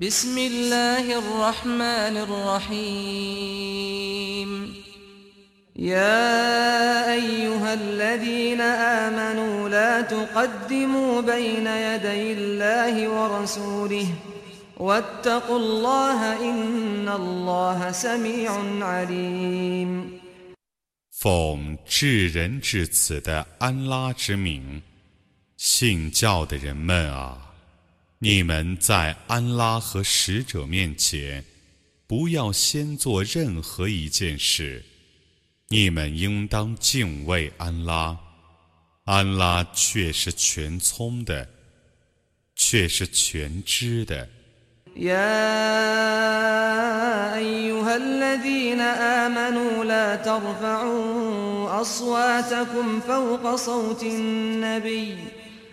بسم الله الرحمن الرحيم يا أيها الذين آمنوا لا تقدموا بين يدي الله ورسوله واتقوا الله إن الله سميع عليم 奉至仁至此的安拉之名，信教的人们啊！ 你们在安拉和使者面前，不要先做任何一件事。你们应当敬畏安拉，安拉却是全聪的，却是全知的。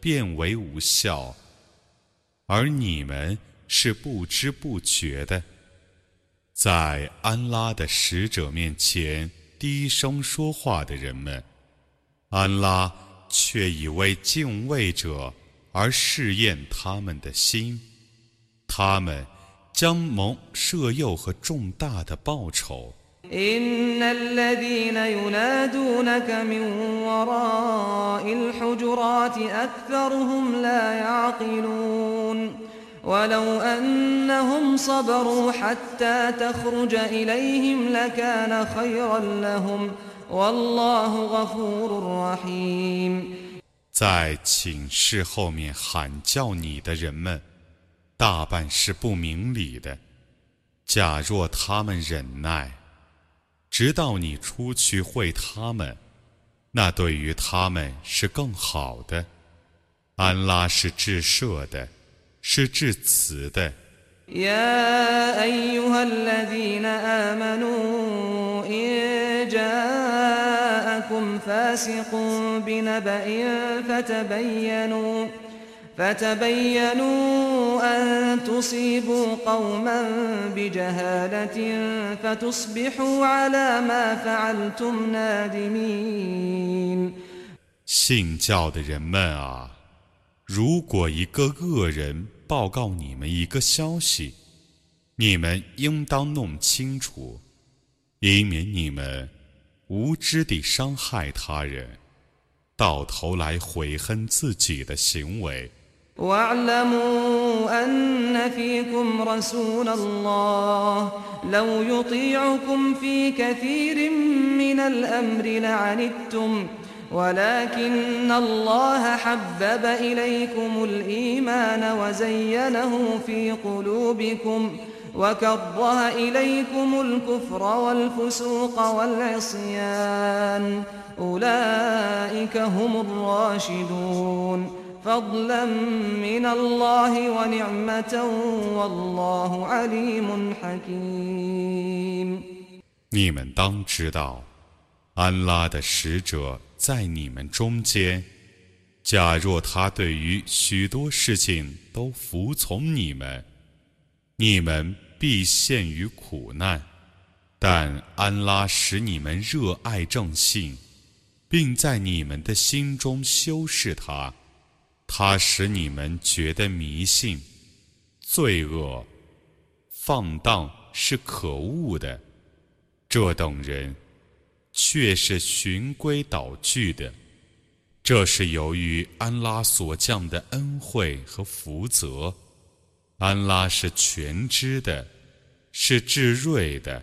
变为无效，而你们是不知不觉的，在安拉的使者面前低声说话的人们，安拉却以为敬畏者而试验他们的心，他们将蒙赦诱和重大的报酬。إن الذين ينادونك من وراء الحجرات أكثرهم لا يعقلون ولو أنهم صبروا حتى تخرج إليهم لكان خيرا لهم والله غفور رحيم 在寝室后面喊叫你的人们，大半是不明理的。假若他们忍耐， 直到你出去会他们，那对于他们是更好的。安拉是至赦的，是至慈的。فتبينوا أن تصيبوا قوما بجهالة فتصبحوا على ما فعلتم نادمين 信教的人们啊，如果一个恶人报告你们一个消息，你们应当弄清楚，以免你们无知地伤害他人，到头来悔恨自己的行为。 واعلموا أن فيكم رسول الله. لو يطيعكم في كثير من الأمر لعنتم ولكن الله حبب إليكم الإيمان وزينه في قلوبكم وكره إليكم الكفر والفسوق والعصيان. أولئك هم الراشدون. 你们当知道，安拉的使者在你们中间。假若他对于许多事情都服从你们，你们必陷于苦难。但安拉使你们热爱正信，并在你们的心中修饰它。他使你们觉得迷信、罪恶、放荡是可恶的，这等人却是循规蹈矩的。这是由于安拉所降的恩惠和福泽。安拉是全知的，是至睿的。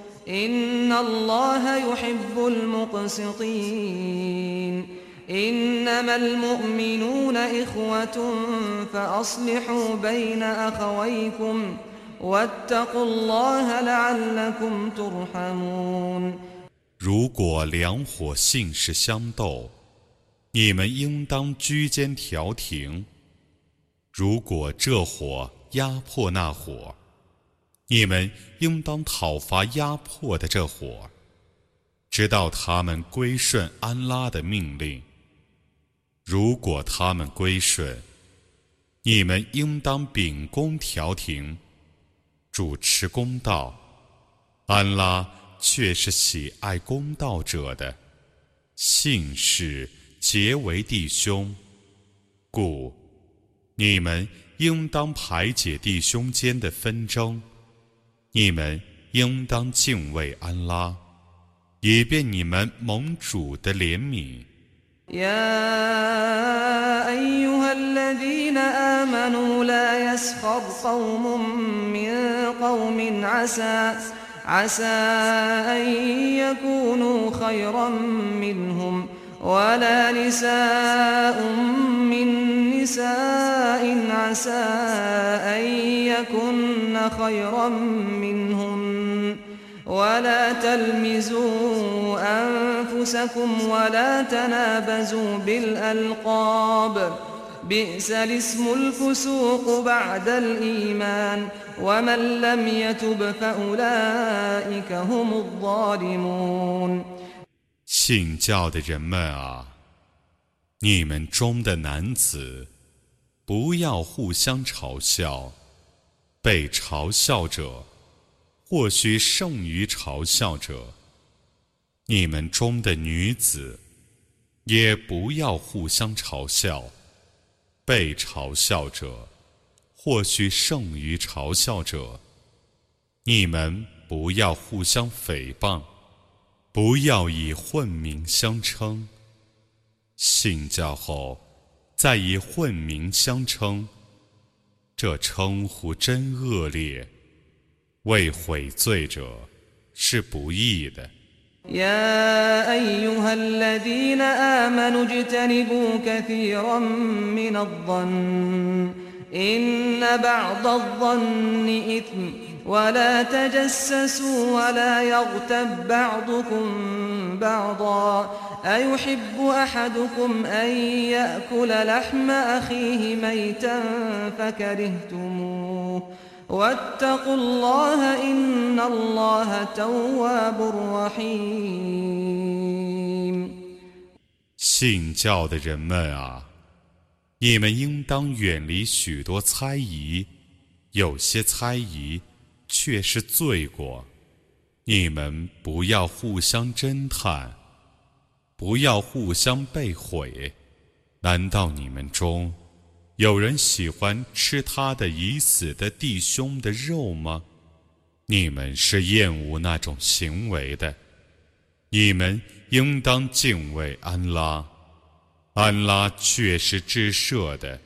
إن الله يحب المقسطين إنما المؤمنون إخوة فأصلحوا بين أخويكم واتقوا الله لعلكم ترحمون 如果两伙姓氏相斗，你们应当居间调停。如果这伙压迫那伙， 你们应当讨伐压迫的这伙，直到他们归顺安拉的命令。如果他们归顺，你们应当秉公调停，主持公道。安拉却是喜爱公道者的。姓氏结为弟兄，故你们应当排解弟兄间的纷争。你们应当敬畏安拉，以便你们蒙主的怜悯。يا أيها الذين آمنوا لا يسخر قوم من قوم عسى عسى أن يكونوا خيرا منهم ولا نساء من نساء عسى أن يكن خيرا منهن ولا تلمزوا أنفسكم ولا تنابزوا بالألقاب بئس الاسم الفسوق بعد الإيمان ومن لم يتب فأولئك هم الظالمون 信教的人们啊， 你们中的男子，不要互相嘲笑，被嘲笑者。或许胜于嘲笑者。你们中的女子，也不要互相嘲笑；被嘲笑者，或许胜于嘲笑者。你们不要互相诽谤，不要以混名相称。信教后，再以混名相称，这称呼真恶劣。为悔罪者是不易的。يا أيها الذين آمنوا اجتنبوا كثيرا من الظن إن بعض الظن إثم ولا تجسسوا ولا يغتب بعضكم بعضا أيحب أحدكم أن يأكل لحم أخيه ميتا فكرهتموه 信教的人们啊，你们应当远离许多猜疑，有些猜疑 却是罪过。你们不要互相侦探，不要互相被毁。难道你们中？有人喜欢吃他的已死的弟兄的肉吗？你们是厌恶那种行为的。你们应当敬畏安拉，安拉却是至赦的，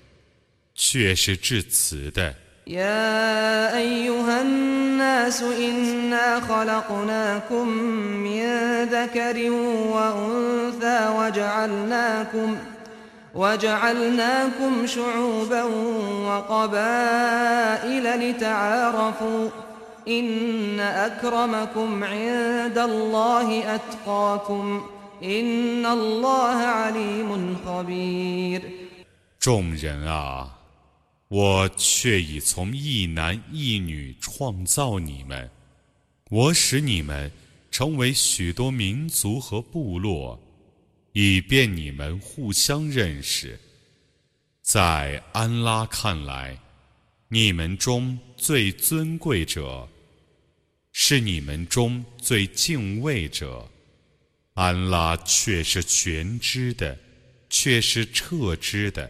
却是至慈的。وجعلناكم شعوبا وقبائل لتعارفوا إن أكرمكم عند الله أتقاكم إن الله عليم خبير 众人啊， 我却已从一男一女创造你们，我使你们成为许多民族和部落。以便你们互相认识，在安拉看来，你们中最尊贵者是你们中最敬畏者。安拉却是全知的，却是彻知的。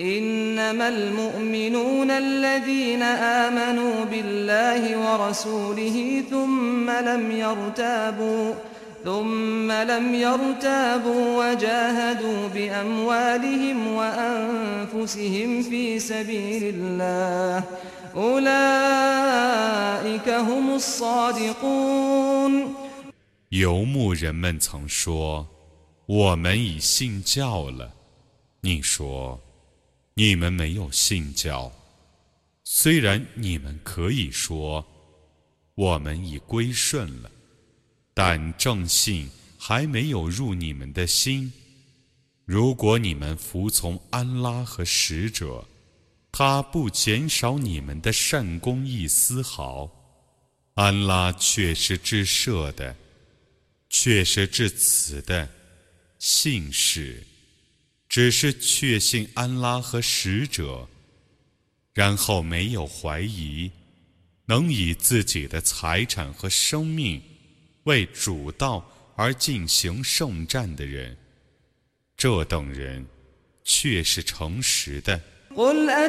إنما المؤمنون الذين آمنوا بالله ورسوله ثم لم يرتابوا ثم لم يرتابوا وجاهدوا بأموالهم وأنفسهم في سبيل الله أولئك هم الصادقون 游牧人们曾说：“我们已信教了。”你说。 你们没有信教，虽然你们可以说我们已归顺了，但正信还没有入你们的心。如果你们服从安拉和使者，他不减少你们的善功一丝毫。安拉却是至赦的，却是至慈的，信使。只是确信安拉和使者，然后没有怀疑，能以自己的财产和生命为主道而进行圣战的人，这等人却是诚实的。والله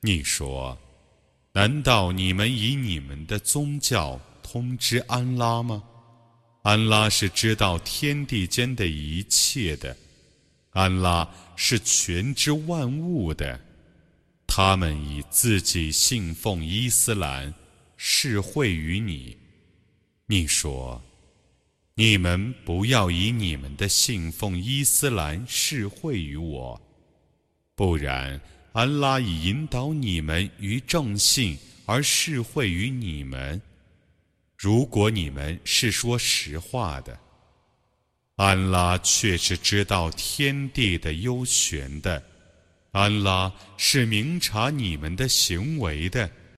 你说：“难道你们以你们的宗教通知安拉吗？安拉是知道天地间的一切的，安拉是全知万物的。他们以自己信奉伊斯兰，是会于你。你说。”你们不要以你们的信奉伊斯兰示惠于我，不然安拉已引导你们于正信而示惠于你们。如果你们是说实话的，安拉却是知道天地的幽玄的，安拉是明察你们的行为的。